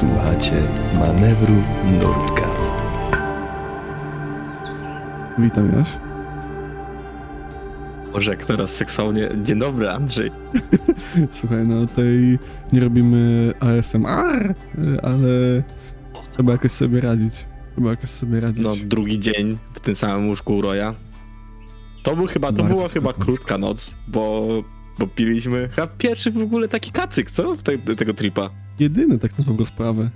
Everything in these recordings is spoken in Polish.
Słuchacie manewru Nurtka. Witam, Jaś. Może jak teraz seksownie. Dzień dobry, Andrzej. Słuchaj, no tutaj nie robimy ASMR, ale trzeba jakoś sobie radzić. Trzeba jakoś sobie radzić. No, drugi dzień w tym samym łóżku u Roya. To był chyba, to była chyba krótka noc, bo, bo piliśmy chyba pierwszy w ogóle taki kacyk, co? Te, tego tripa. Jedyny tak na dobrą sprawę.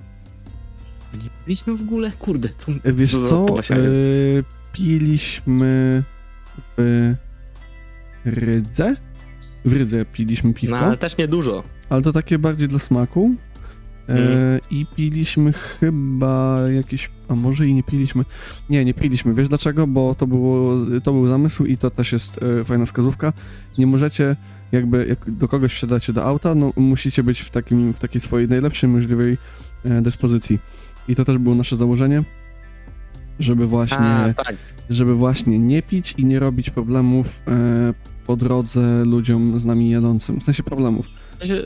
Nie piliśmy w ogóle? Kurde. To, E, Wiesz co, podlasianie. e, piliśmy w Rydze? W Rydze piliśmy No, piwko, ale też niedużo. ale to takie bardziej dla smaku. E, Mhm. I piliśmy chyba jakieś, a może i nie piliśmy. Nie, nie piliśmy. Wiesz dlaczego? Bo to, było, to był zamysł i to też jest e, fajna wskazówka. Nie możecie, jakby jak do kogoś wsiadacie do auta, no musicie być w, takim, w takiej swojej najlepszej możliwej e, dyspozycji. I to też było nasze założenie, żeby właśnie A, tak. żeby właśnie nie pić i nie robić problemów e, po drodze ludziom z nami jadącym. W sensie problemów. Sensie,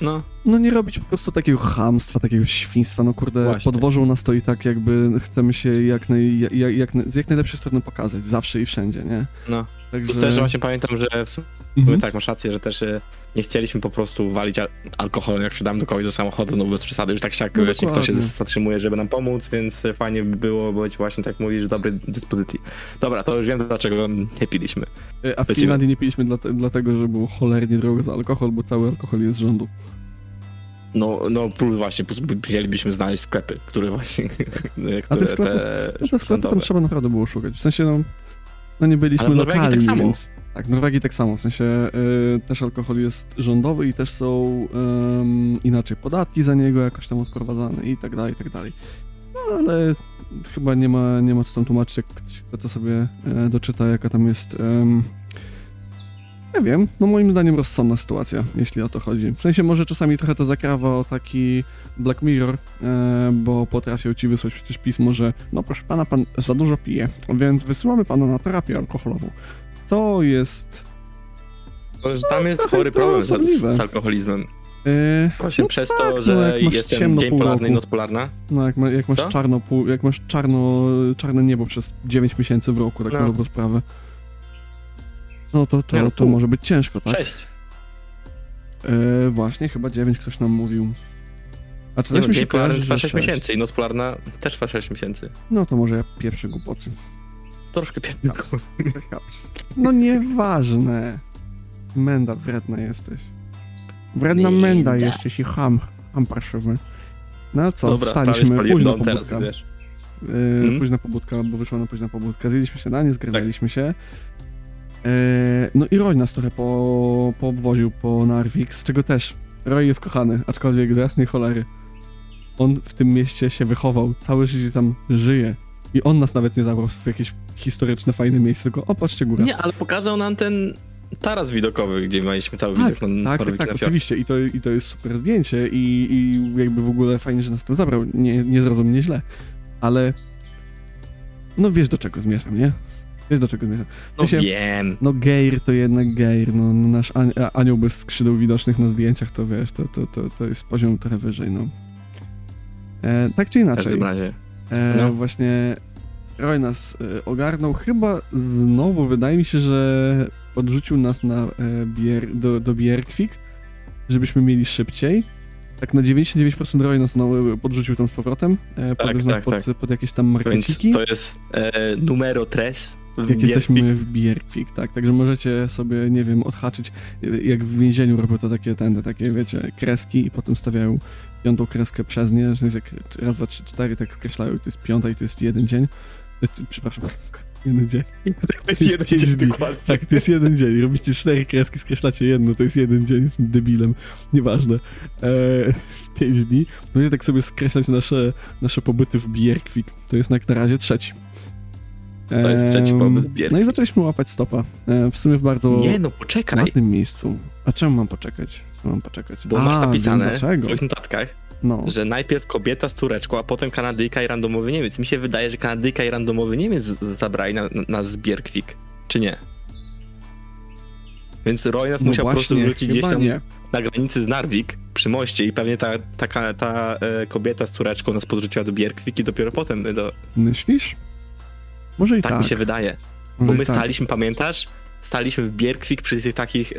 No, No nie robić po prostu takiego chamstwa, takiego świństwa. No kurde, Właśnie. podwożą nas to i tak jakby chcemy się jak, naj, jak, jak, z jak najlepszej strony pokazać. Zawsze i wszędzie, nie? no. Także... Tu też właśnie pamiętam, że w sumie Mhm. tak, masz rację, że też e, nie chcieliśmy po prostu walić al alkohol, jak wsiadamy do kogoś do samochodu, no bez przesady, już tak siak, No wiesz, ktoś się zatrzymuje, żeby nam pomóc, więc fajnie by było być właśnie, tak mówisz, w dobrej dyspozycji. Dobra, to już wiem, dlaczego nie piliśmy. E, A w. Finlandii nie piliśmy dla, dlatego, że było cholernie drogo za alkohol, bo cały alkohol jest z rządu. No, no właśnie, plus chcielibyśmy znaleźć sklepy, które właśnie, które sklepów- te No to sklepy tam trzeba naprawdę było szukać. W sensie, no, no nie byliśmy Ale w Norwegii lokalni, tak samo. więc... Tak, w Norwegii tak samo, w sensie y, też alkohol jest rządowy i też są ym, inaczej podatki za niego jakoś tam odprowadzane i tak dalej, i tak dalej. No ale chyba nie ma, nie ma co tam tłumaczyć, jak ktoś kto to sobie e, doczyta, jaka tam jest... nie wiem, no moim zdaniem rozsądna sytuacja, jeśli o to chodzi. W sensie może czasami trochę to zakrawa o taki Black Mirror, e, bo potrafią ci wysłać przecież pismo, że no proszę pana, pan za dużo pije, więc wysyłamy pana na terapię alkoholową. Co jest... To, że tam jest trochę chory problem z, z alkoholizmem. E, Właśnie No przez tak, to, no że jest ten ciemno dzień pół polarny i roku. noc polarna. no jak, ma, jak masz Co? czarno, pół, jak masz czarno, czarne niebo przez 9 miesięcy w roku, tak No. na dobrą sprawę. No to, to, to może być ciężko, tak? Sześć. E, właśnie, chyba 9 ktoś nam mówił. A czy też mi się kojarzy, trwa że 6 sześć? miesięcy i noc polarna też trwa 6 miesięcy. No to może ja pierwszy głupoty. Troszkę. Kaps. No nieważne. Menda, wredna jesteś. Wredna Menda. menda jesteś i ham, ham parszywy. No ale co, Dobra, wstaliśmy, późna dom teraz, pobudka. wiesz. Yy, Mhm. Późna pobudka, bo wyszła na późna pobudka. Zjedliśmy śniadanie, Tak. zgarnęliśmy się. Yy, no i Roy nas trochę po, poobwoził po Narvik, z czego też Roy jest kochany, aczkolwiek do jasnej cholery. On w tym mieście się wychował, całe życie tam żyje. I on nas nawet nie zabrał w jakieś historyczne, fajne miejsce, tylko o, patrzcie górę. Nie, ale pokazał nam ten taras widokowy, gdzie mieliśmy cały Tak, widok na tak, tak, tak, na oczywiście. I to, I to jest super zdjęcie i, i jakby w ogóle fajnie, że nas tam zabrał. Nie, nie zrozum mnie źle. Ale no wiesz do czego zmierzam, nie? Wiesz do czego zmierzam. No się- wiem. No Geir to jednak Geir, no, no nasz an anioł bez skrzydeł widocznych na zdjęciach, to wiesz, to, to, to, to jest poziom trochę wyżej, no. E, tak czy W inaczej. każdym razie. E, No. Właśnie Roy nas e, ogarnął. Chyba znowu wydaje mi się, że podrzucił nas na, e, bier, do, do Bierkwik, żebyśmy mieli szybciej. Tak na 99% Roy nas znowu podrzucił tam z powrotem. E, podwiózł nas tak, pod, pod jakieś tam Więc markeciki. to jest e, numero tres w Jak jesteśmy w Bierkwik, tak. Także możecie sobie, nie wiem, odhaczyć, jak w więzieniu robią to takie tędy, takie, wiecie, kreski i potem stawiają piątą kreskę przez nie, że jak raz, dwa, trzy, cztery, tak skreślają i to jest piąta i to jest jeden dzień. E, Przepraszam, jeden dzień. To jest jeden dzień dni. dokładnie. Tak, to jest jeden dzień. Robicie cztery kreski, skreślacie jedno, to jest jeden dzień, jestem debilem, nieważne. Eee, z pięć dni. Będziecie tak sobie skreślać nasze, nasze pobyty w Bierkwik. To jest jak na razie trzeci. To jest trzeci w Bierkwik. No i zaczęliśmy łapać stopa. E, w sumie w bardzo Nie no, poczekaj. ładnym miejscu. A czemu mam poczekać? Co mam poczekać? Bo a, masz napisane w Dlaczego? twoich notatkach, No. że najpierw kobieta z Tureczką, a potem Kanadyjka i randomowy Niemiec. Mi się wydaje, że Kanadyjka i randomowy Niemiec zabrali na, na, nas z Bierkwik. Czy nie? Więc Roy nas No musiał po prostu właśnie, wrócić gdzieś tam nie. na granicy z Narvik przy moście i pewnie ta, taka, ta e, kobieta z córeczką nas podrzuciła do Bierkwik i dopiero potem do... Myślisz? Może i Tak, tak. mi się wydaje. Może Bo my tak. staliśmy, pamiętasz? Staliśmy w Bierkwik przy tych takich e,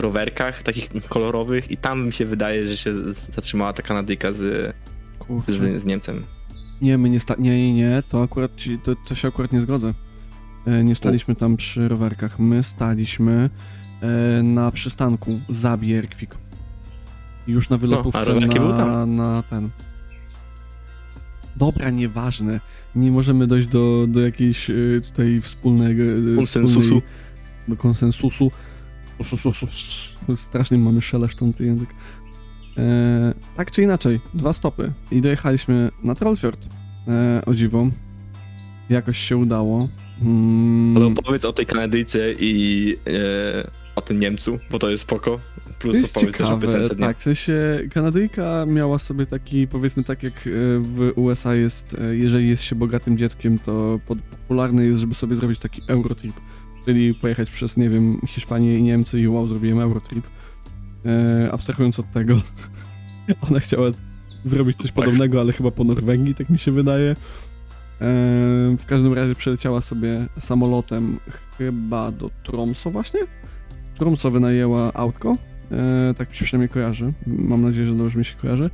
rowerkach, takich kolorowych i tam mi się wydaje, że się zatrzymała ta Kanadyjka z, Kurczę. z, z Niemcem. Nie, my nie sta... Nie, nie, nie, to akurat ci, to, to się akurat nie zgodzę. E, nie staliśmy tam przy rowerkach. My staliśmy e, na przystanku za Bierkwik. Już na wylotówce No, a rowerki były na, tam. na ten. Dobra, nieważne. Nie możemy dojść do, do jakiejś e, tutaj wspólnego... e, Konsensusu. wspólnej- Do konsensusu. Strasznie mamy szeleszczący język. E, tak czy inaczej, dwa stopy i dojechaliśmy na Trollfjord. E, o dziwo. Jakoś się udało. Mm, Ale opowiedz o tej Kanadyjce i e, o tym Niemcu, bo to jest spoko. To Plus jest opowiedz też o ciekawe, piosence tak, w sensie Kanadyjka miała sobie taki, powiedzmy tak jak e, w USA jest, e, jeżeli jest się bogatym dzieckiem, to popularne jest, żeby sobie zrobić taki Eurotrip, czyli pojechać przez, nie wiem, Hiszpanię i Niemcy i wow, zrobiłem Eurotrip. E, abstrahując od tego, ona chciała zrobić coś podobnego, ale chyba po Norwegii, tak mi się wydaje. E, w każdym razie przeleciała sobie samolotem chyba do Tromso właśnie. Tromso wynajęła autko, e, tak mi się przynajmniej kojarzy. Mam nadzieję, że dobrze mi się kojarzy.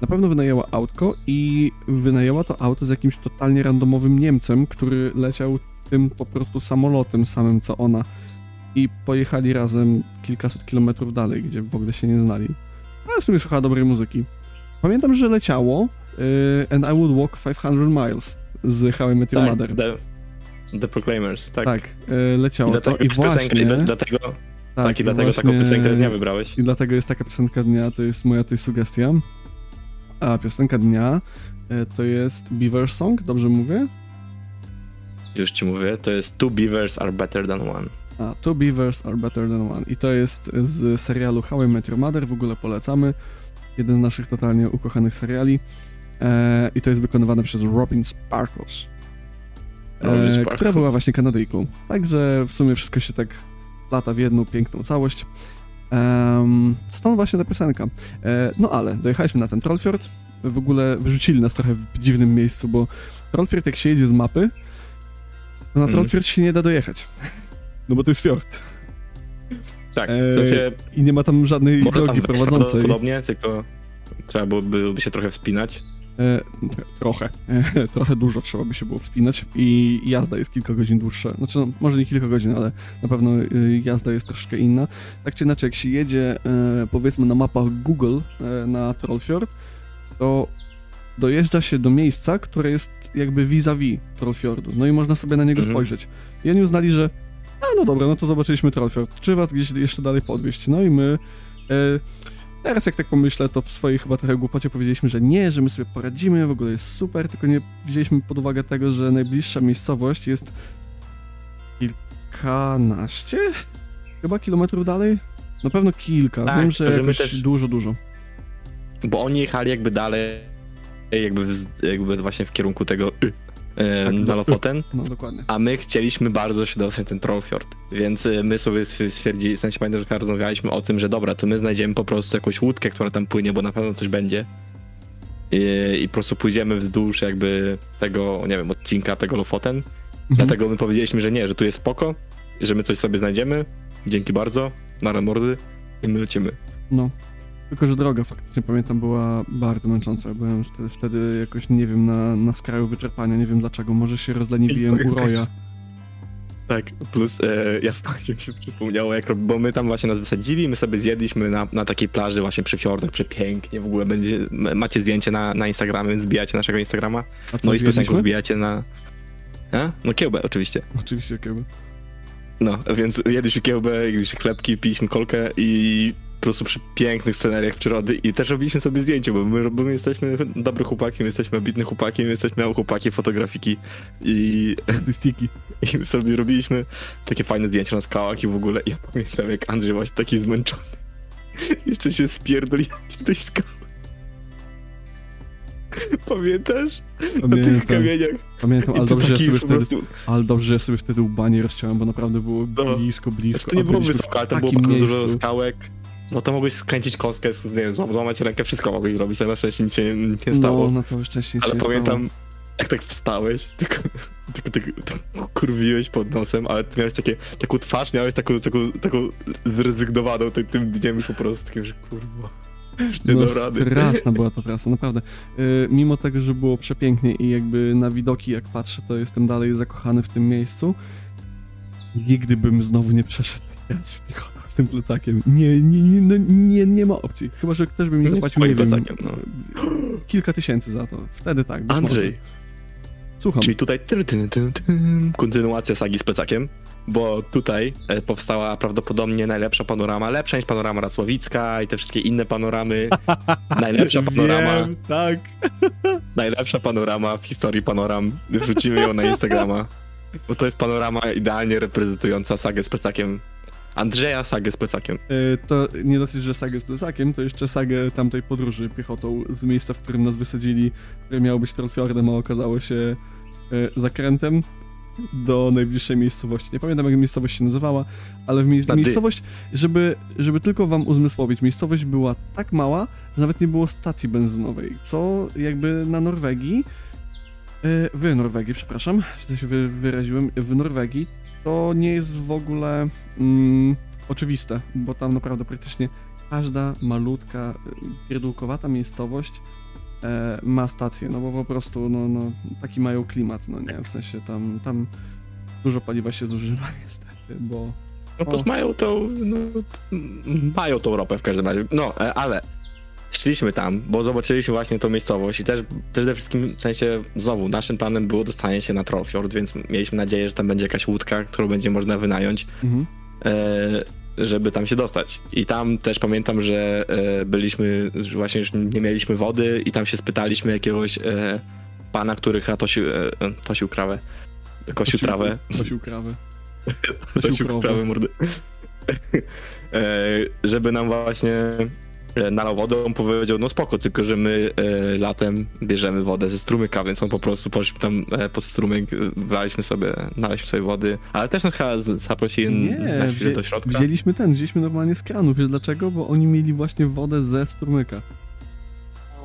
Na pewno wynajęła autko i wynajęła to auto z jakimś totalnie randomowym Niemcem, który leciał tym po prostu samolotem samym co ona. I pojechali razem kilkaset kilometrów dalej, gdzie w ogóle się nie znali. Ale w sumie słuchała dobrej muzyki. Pamiętam, że leciało y, And I Would Walk 500 Miles z How I Met Your Tak, Mother. the, the Proclaimers, tak. Tak, y, leciało I to dlatego, i piosenka, właśnie... i dla- dlatego, tak, i dlatego taką właśnie- piosenkę dnia wybrałeś. I dlatego jest taka piosenka dnia, to jest moja tutaj sugestia. A piosenka dnia y, to jest Beaver Song, dobrze mówię? Już ci mówię, to jest Two Beavers are better than one. A, Two Beavers are better than one. I to jest z serialu How I Met Your Mother, w ogóle polecamy. Jeden z naszych totalnie ukochanych seriali. E, I to jest wykonywane przez Robin Sparkles. Robin E, Sparkles. która była właśnie Kanadyjką. Także w sumie wszystko się tak lata w jedną piękną całość. Em, stąd właśnie ta piosenka. E, no ale dojechaliśmy na ten Trollfjord. W ogóle wyrzucili nas trochę w dziwnym miejscu, bo Trollfjord jak się jedzie z mapy, to na Mhm. Trollfjord się nie da dojechać. No bo to jest fjord. Tak, Eee, w sensie, I nie ma tam żadnej tam drogi wejść prowadzącej. Podobnie, tylko trzeba byłoby się trochę wspinać. E, trochę. E, trochę dużo trzeba by się było wspinać i jazda jest kilka godzin dłuższa. Znaczy, no, może nie kilka godzin, ale na pewno e, jazda jest troszkę inna. Tak czy inaczej, jak się jedzie, powiedzmy, na mapach Google na Trollfjord, to dojeżdża się do miejsca, które jest jakby vis-a-vis Trollfjordu. No i można sobie na niego Mhm. spojrzeć. I oni uznali, że a no dobra, no to zobaczyliśmy Trollfjord. Czy was gdzieś jeszcze dalej podwieźć? No i my... E, Teraz jak tak pomyślę, to w swojej chyba trochę głupocie powiedzieliśmy, że nie, że my sobie poradzimy, w ogóle jest super, tylko nie wzięliśmy pod uwagę tego, że najbliższa miejscowość jest kilkanaście chyba kilometrów dalej? Na pewno kilka, Tak, wiem, że że jakoś też- dużo, dużo. Bo oni jechali jakby dalej, jakby, w- jakby właśnie w kierunku tego y, Tak, na Lofoten, No dokładnie. a my chcieliśmy bardzo się dostać ten Trollfjord, więc y, my sobie stw- stwierdzili, w sensie pamiętam, że rozmawialiśmy o tym, że dobra, to my znajdziemy po prostu jakąś łódkę, która tam płynie, bo na pewno coś będzie. I, i po prostu pójdziemy wzdłuż jakby tego, nie wiem, odcinka tego Lofoten. Mhm. Dlatego my powiedzieliśmy, że nie, że tu jest spoko, że my coś sobie znajdziemy. Dzięki bardzo, na mordy i my lecimy. No. Tylko, że droga faktycznie, pamiętam, była bardzo męcząca. Byłem wtedy, wtedy jakoś, nie wiem, na, na skraju wyczerpania, nie wiem dlaczego. Może się rozleniwiłem u Roya. Tak, plus e, ja w końcu mi się przypomniało, jak, bo my tam właśnie nas wysadzili, my sobie zjedliśmy na, na takiej plaży właśnie przy fiordach, przepięknie, w ogóle będzie, macie zdjęcie na, na Instagramie, więc wbijacie naszego Instagrama, A co no i z piosenką wbijacie na... A? No kiełbę oczywiście. Oczywiście, kiełbę. No, więc jedliśmy kiełbę, jedliśmy chlebki, piliśmy kolkę i po prostu przy pięknych scenariach przyrody i też robiliśmy sobie zdjęcie, bo my, bo my jesteśmy dobry chłopaki, my jesteśmy ambitny chłopaki, my jesteśmy chłopaki fotografiki i Statystyki. I sobie robiliśmy takie fajne zdjęcia na skałach i w ogóle ja pamiętam jak Andrzej właśnie taki zmęczony. Jeszcze się spierdolił z tej skały. Pamiętasz? Na tych Pamiętam, kamieniach. pamiętam, ale dobrze, ja wtedy, prostu... ale dobrze, że ja sobie wtedy łba nie rozciąłem, bo naprawdę było No. blisko, blisko. To nie było wysoko, ale to było bardzo dużo miejscu. skałek. No to mogłeś skręcić kostkę, nie wiem, złam- złamać rękę, wszystko mogłeś zrobić, ale na szczęście nic się nie, stało. No, na całe szczęście ale się nie pamiętam, stało. jak tak wstałeś, tylko, tylko, tylko, tak kurwiłeś pod nosem, ale ty miałeś takie, taką twarz, miałeś taką, taką, taką zrezygnowaną tym, tym dniem już po prostu, takim, że kurwa, nie No straszna była to praca, naprawdę. Y, mimo tego, że było przepięknie i jakby na widoki jak patrzę, to jestem dalej zakochany w tym miejscu. Nigdy bym znowu nie przeszedł piechotę z tym plecakiem. Nie, nie, nie, no, nie, nie ma opcji. Chyba, że ktoś by mi z zapłacił, nie wiem, plecakiem, no. kilka tysięcy za to. Wtedy tak. Andrzej, może. Słucham. Czyli tutaj tyry, tyry, tyry, kontynuacja sagi z plecakiem, bo tutaj e, powstała prawdopodobnie najlepsza panorama, lepsza niż panorama Racławicka i te wszystkie inne panoramy. najlepsza panorama, Wiem, tak. najlepsza panorama w historii panoram. Wrzucimy ją na Instagrama, bo to jest panorama idealnie reprezentująca sagę z plecakiem. Andrzeja sagę z plecakiem. Y, To nie dosyć, że sagę z plecakiem, to jeszcze sagę tamtej podróży piechotą z miejsca, w którym nas wysadzili, które miało być Trollfjordem, a okazało się y, zakrętem do najbliższej miejscowości. Nie pamiętam, jak miejscowość się nazywała, ale w mie- Na dy. miejscowość, żeby, żeby tylko wam uzmysłowić, miejscowość była tak mała, że nawet nie było stacji benzynowej, co jakby na Norwegii, y, w Norwegii, przepraszam, źle się wy, wyraziłem, w Norwegii to nie jest w ogóle mm, oczywiste, bo tam naprawdę praktycznie każda malutka, y, pierdółkowata miejscowość e, ma stację, no bo po prostu no, no, taki mają klimat, no nie, w sensie tam, tam dużo paliwa się zużywa niestety, bo No mają tą, no, mają tą ropę w każdym razie. No, e, ale szliśmy tam, bo zobaczyliśmy właśnie tą miejscowość i też, przede wszystkim, w sensie, znowu, naszym planem było dostanie się na Trollfjord, więc mieliśmy nadzieję, że tam będzie jakaś łódka, którą będzie można wynająć, mhm. e, żeby tam się dostać. I tam też pamiętam, że e, byliśmy, że właśnie już nie mieliśmy wody i tam się spytaliśmy jakiegoś e, pana, który chyba tosił, tosił krawę, kosił trawę. Kosił krowę. Kosił krowę. prawy mordy. żeby nam właśnie nalał wodę, on powiedział, no spoko, tylko że my e, latem bierzemy wodę ze strumyka, więc on po prostu poszliśmy tam e, pod strumyk, e, wlaliśmy sobie, nalaliśmy sobie wody, ale też nas chyba zaprosili Nie, na wzię- do środka. wzięliśmy ten, wzięliśmy normalnie z kranu, wiesz dlaczego? Bo oni mieli właśnie wodę ze strumyka.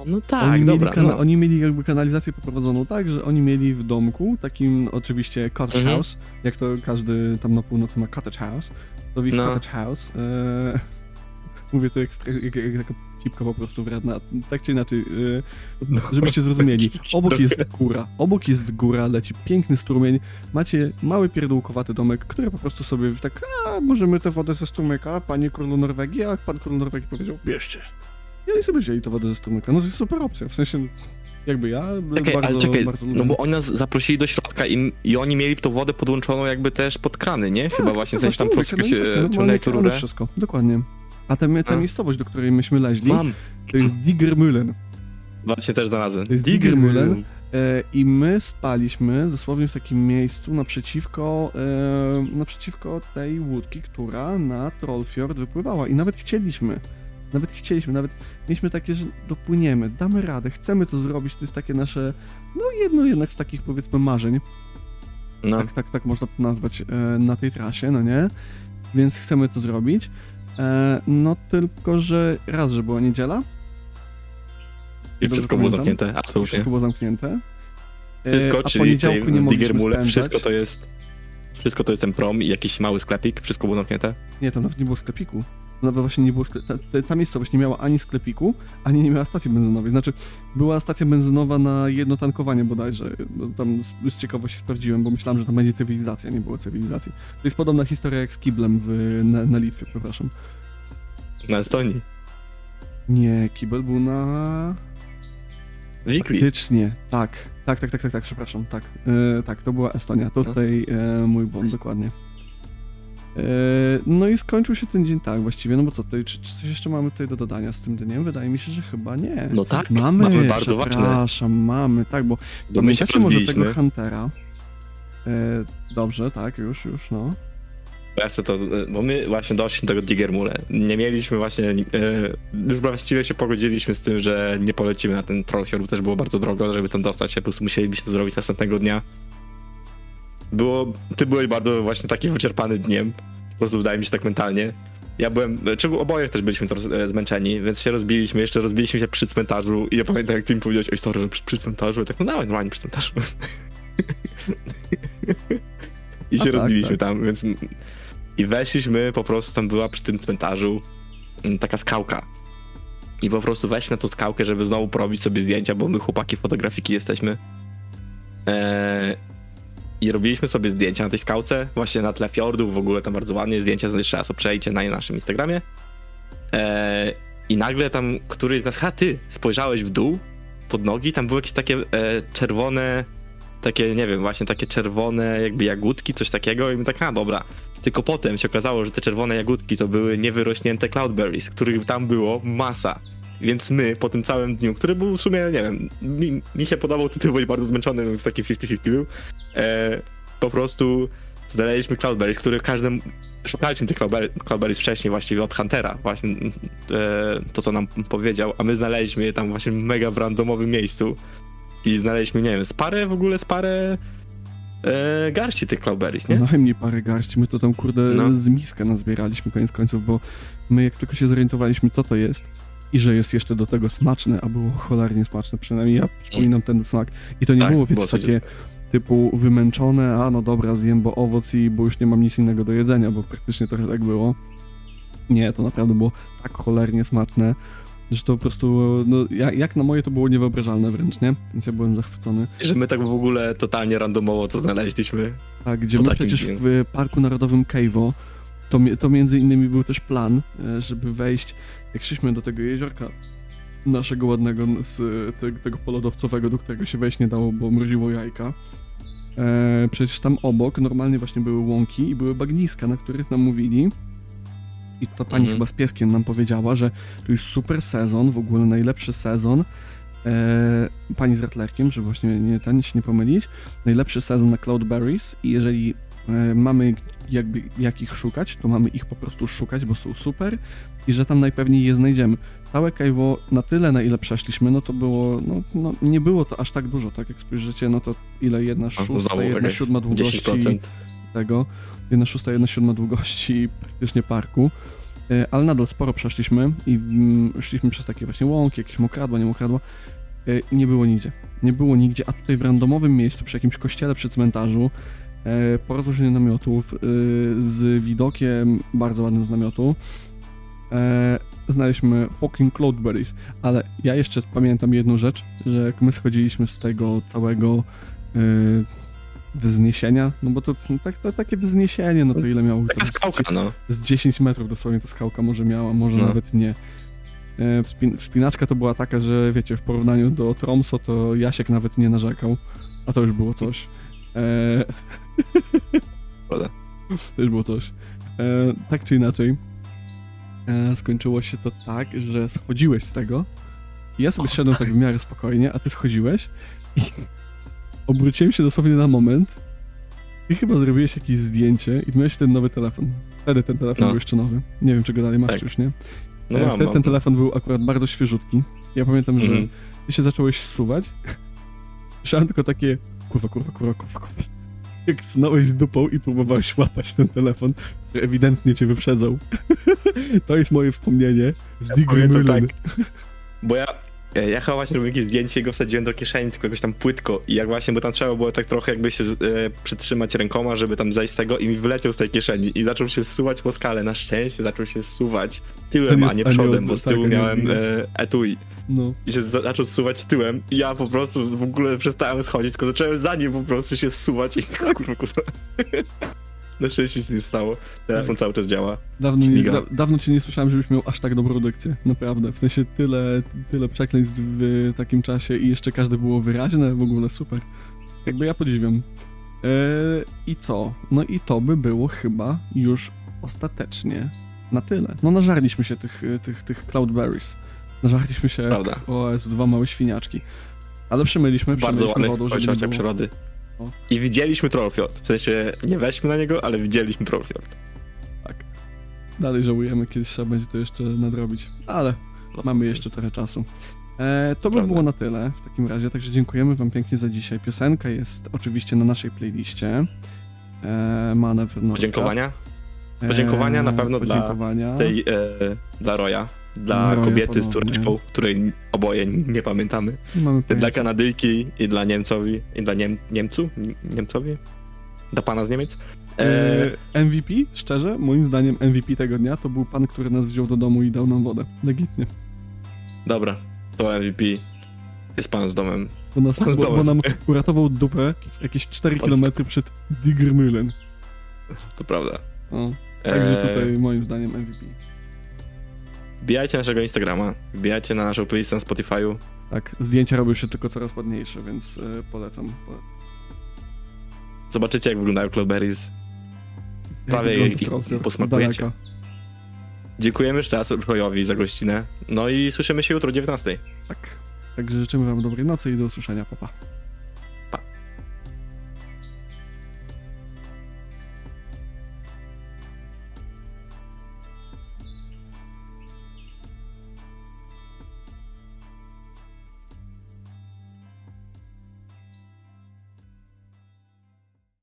No oni, tak, dobra, mieli kana- no. oni mieli jakby kanalizację poprowadzoną tak, że oni mieli w domku, takim oczywiście cottage Mhm. house, jak to każdy tam na północy ma cottage house, to w ich No. cottage house, e, mówię to jak, jak, jak taka cipka po prostu wredna, tak czy inaczej, e, żebyście zrozumieli, obok jest góra, obok jest góra, leci piękny strumień, macie mały pierdółkowaty domek, który po prostu sobie tak, a możemy tę wodę ze strumyka, panie królu Norwegii, a pan król Norwegii powiedział, bierzcie. I oni sobie wzięli tę wodę ze strumyka. No to jest super opcja, w sensie jakby ja Czekaj, bardzo, ale czekaj, bardzo no bo oni nas zaprosili do środka i, i oni mieli tą wodę podłączoną jakby też pod krany, nie? Chyba właśnie, w sensie tam kanalizacja, się normalnie ciągnęli rurę. wszystko, dokładnie. A ta, ta miejscowość, do której myśmy leźli, Mam, to jest Diggermühlen. właśnie też znalazłem. To jest Diggermühlen. E, I my spaliśmy dosłownie w takim miejscu naprzeciwko, e, naprzeciwko tej łódki, która na Trollfjord wypływała. I nawet chcieliśmy, nawet chcieliśmy, nawet mieliśmy takie, że dopłyniemy, damy radę, chcemy to zrobić. To jest takie nasze, no jedno jednak z takich powiedzmy marzeń, No. tak, tak, tak można to nazwać e, na tej trasie, no nie? Więc chcemy to zrobić. E, no tylko, że raz, że była niedziela. I wszystko było zamknięte, absolutnie. Wszystko było zamknięte. E, Wszystko, a czyli spędzać. wszystko to jest... Wszystko to jest ten prom i jakiś mały sklepik, wszystko było zamknięte. Nie, tam nawet nie było sklepiku. Nawet właśnie nie było ta, ta, ta miejscowość nie miała ani sklepiku, ani nie miała stacji benzynowej. Znaczy, była stacja benzynowa na jedno tankowanie bodajże. Bo Tam z, z ciekawości sprawdziłem, bo myślałem, że tam będzie cywilizacja, nie było cywilizacji. To jest podobna historia jak z Kiblem w, na, na Litwie, przepraszam. Na Estonii. Nie, Kibel był na... Wikli. Faktycznie, tak. Tak, tak, tak, tak, tak, przepraszam, tak. E, tak, to była Estonia. To tutaj e, mój błąd, dokładnie. E, no i skończył się ten dzień tak właściwie, no bo co tutaj, czy, czy coś jeszcze mamy tutaj do dodania z tym dniem? Wydaje mi się, że chyba nie. No tak, Mamy, mamy bardzo ważne. przepraszam, mamy, tak, bo Bo my się może tego. Huntera? E, dobrze, tak, już, już, no. Ja to, bo my właśnie doszliśmy do tego Digermule. Nie mieliśmy właśnie, e, już właściwie się pogodziliśmy z tym, że nie polecimy na ten Trollfjord, bo też było bardzo drogo, żeby tam dostać się, po prostu musielibyśmy to zrobić następnego dnia. Było, ty byłeś bardzo właśnie taki wyczerpany dniem, po prostu wydaje mi się tak mentalnie. Ja byłem, czego oboje też byliśmy trochę zmęczeni, więc się rozbiliśmy, jeszcze rozbiliśmy się przy cmentarzu i ja pamiętam jak ty mi powiedziałeś, oj sorry, przy, przy cmentarzu, ja tak no dawaj normalnie przy cmentarzu. I A się tak, rozbiliśmy tak. tam, więc i weszliśmy, po prostu tam była przy tym cmentarzu taka skałka. I po prostu weźmy na tą skałkę, żeby znowu porobić sobie zdjęcia, bo my chłopaki fotografiki jesteśmy. Eee, I robiliśmy sobie zdjęcia na tej skałce, właśnie na tle fiordów, w ogóle tam bardzo ładnie zdjęcia, jeszcze raz przejdźcie na naszym Instagramie. Eee, I nagle tam któryś z nas, ha ty, spojrzałeś w dół, pod nogi, tam były jakieś takie e, czerwone, takie, nie wiem, właśnie takie czerwone jakby jagódki, coś takiego i my tak, a dobra. Tylko potem się okazało, że te czerwone jagódki to były niewyrośnięte cloudberries, których tam było masa. Więc my po tym całym dniu, który był w sumie, nie wiem, mi, mi się podobał, ty, ty byłeś bardzo zmęczony, więc taki 50-50 był, e, po prostu znaleźliśmy cloudberries, które każdym... Szukaliśmy tych cloudberries, wcześniej właściwie od Huntera, właśnie e, to, co nam powiedział, a my znaleźliśmy je tam właśnie mega w randomowym miejscu i znaleźliśmy, nie wiem, z parę w ogóle, z parę e, garści tych cloudberries, nie? No najmniej parę garści, my to tam kurde No. z miskę nazbieraliśmy koniec końców, bo my jak tylko się zorientowaliśmy co to jest i że jest jeszcze do tego smaczne, a było cholernie smaczne, przynajmniej ja wspominam ten smak. I to nie Tak, było, wiecie, takie typu wymęczone, a no dobra, zjem, bo owoc i bo już nie mam nic innego do jedzenia, bo praktycznie trochę tak było. Nie, to naprawdę było tak cholernie smaczne, że to po prostu, no jak, na moje to było niewyobrażalne wręcz, nie? Więc ja byłem zachwycony. Że my tak w ogóle totalnie randomowo to znaleźliśmy. Tak, gdzie my przecież dniu. w Parku Narodowym Keivo, to, to między innymi był też plan, e, żeby wejść, jak szliśmy do tego jeziorka naszego ładnego z te, tego polodowcowego, do którego się wejść nie dało, bo mroziło jajka. E, przecież tam obok normalnie właśnie były łąki i były bagniska, na których nam mówili i ta pani Mhm. chyba z pieskiem nam powiedziała, że to jest super sezon, w ogóle najlepszy sezon. E, pani z ratlerkiem, żeby właśnie nie, ten, się nie pomylić. Najlepszy sezon na Cloudberries i jeżeli mamy jakby jak ich szukać, to mamy ich po prostu szukać, bo są super i że tam najpewniej je znajdziemy. Całe Kaiwo na tyle, na ile przeszliśmy, no to było, no, no nie było to aż tak dużo, tak jak spojrzycie, no to ile jedna A, szósta, jedna siódma długości 10%. tego, jedna szósta, jedna siódma długości praktycznie parku, E, ale nadal sporo przeszliśmy i mm, szliśmy przez takie właśnie łąki, jakieś mokradła, nie mokradła, e, nie było nigdzie. Nie było nigdzie, a tutaj w randomowym miejscu, przy jakimś kościele, przy cmentarzu, e, po rozłożeniu namiotów e, z widokiem bardzo ładnym z namiotu, e, znaleźliśmy fucking cloudberries, ale ja jeszcze pamiętam jedną rzecz, że jak my schodziliśmy z tego całego e, wzniesienia, no bo to tak, to, takie wzniesienie, no to ile miało? Taka to z- skałka, no. z 10 metrów dosłownie ta skałka może miała, może No. nawet nie. E, Wspin wspinaczka to była taka, że wiecie, w porównaniu do Tromso to Jasiek nawet nie narzekał, a to już było coś. E, to już było coś. E, tak czy inaczej, e, skończyło się to tak, że schodziłeś z tego. i Ja sobie O, szedłem tak. tak w miarę spokojnie, a ty schodziłeś i obróciłem się dosłownie na moment i chyba zrobiłeś jakieś zdjęcie i miałeś ten nowy telefon. Wtedy ten telefon No. był jeszcze nowy. Nie wiem, czy go dalej masz, Tak. już nie. No E, mam, Wtedy mam. ten telefon był akurat bardzo świeżutki. Ja pamiętam, że Mhm. ty się zacząłeś zsuwać. Słyszałem tylko takie kurwa, kurwa, kurwa, kurwa, kurwa. Jak snąłeś dupą i próbowałeś łapać ten telefon, który ewidentnie cię wyprzedzał. to jest moje wspomnienie z Ja Digry tak, Bo ja, ja chyba właśnie robiłem jakieś zdjęcie i go wsadziłem do kieszeni, tylko jakoś tam płytko. I jak właśnie, bo tam trzeba było tak trochę jakby się e, przytrzymać rękoma, żeby tam zejść z tego i mi wyleciał z tej kieszeni i zaczął się zsuwać po skale. Na szczęście zaczął się zsuwać tyłem, a nie przodem, anioł, bo z tak, tyłu anioł miałem e, etui. No. I się za- zaczął zsuwać tyłem i ja po prostu w ogóle przestałem schodzić, tylko zacząłem za nim po prostu się zsuwać i kurwa, kurwa. Na szczęście nic nie stało. Telefon cały czas działa. Dawno, nie, da, dawno cię nie słyszałem, żebyś miał aż tak dobrą dykcję. Naprawdę. W sensie tyle, tyle przekleństw w takim czasie i jeszcze każde było wyraźne. W ogóle super. Jakby ja podziwiam. E, I co? No i to by było chyba już ostatecznie na tyle. No nażarliśmy się tych, tych, tych cloudberries. Nażarliśmy się Prawda. jak, o Jezu, dwa małe świniaczki. Ale przemyliśmy, Bardzo przemyliśmy ładny wodą, żeby nie ojciec było... przyrody. O. I widzieliśmy Trollfjord. W sensie nie weźmy na niego, ale widzieliśmy Trollfjord. dalej żałujemy, kiedyś trzeba będzie to jeszcze nadrobić, ale mamy jeszcze trochę czasu. E, to by Prawda. było na tyle w takim razie, także dziękujemy wam pięknie za dzisiaj. Piosenka jest oczywiście na naszej playliście. E, Manewr. Podziękowania Podziękowania na pewno dla podziękowania. tej, e, dla Roya, dla Roya kobiety z córeczką, której oboje nie pamiętamy. Mamy Dla pojęcia. Kanadyjki i dla Niemcowi, i dla Niem Niemcu? Niemcowi? Dla pana z Niemiec? E, E, MVP, szczerze, moim zdaniem MVP tego dnia to był pan, który nas wziął do domu i dał nam wodę. Legitnie. dobra, to MVP jest pan z domem. Bo, nas, Pan z bo, bo domem. nam uratował dupę jakieś 4 Pan z- km przed Digrmühlen. To prawda. O, także E, tutaj moim zdaniem MVP. Wbijajcie naszego Instagrama, wbijajcie na naszą playlistę na Spotify'u. Tak, zdjęcia robią się tylko coraz ładniejsze, więc e, polecam. Po- Zobaczycie, jak wyglądają Cloudberries. jak Prawie wygląda ich posmakujecie. Dziękujemy jeszcze raz Royowi za gościnę. No i słyszymy się jutro o 19. Tak. Także życzymy wam dobrej nocy i do usłyszenia. Pa, pa.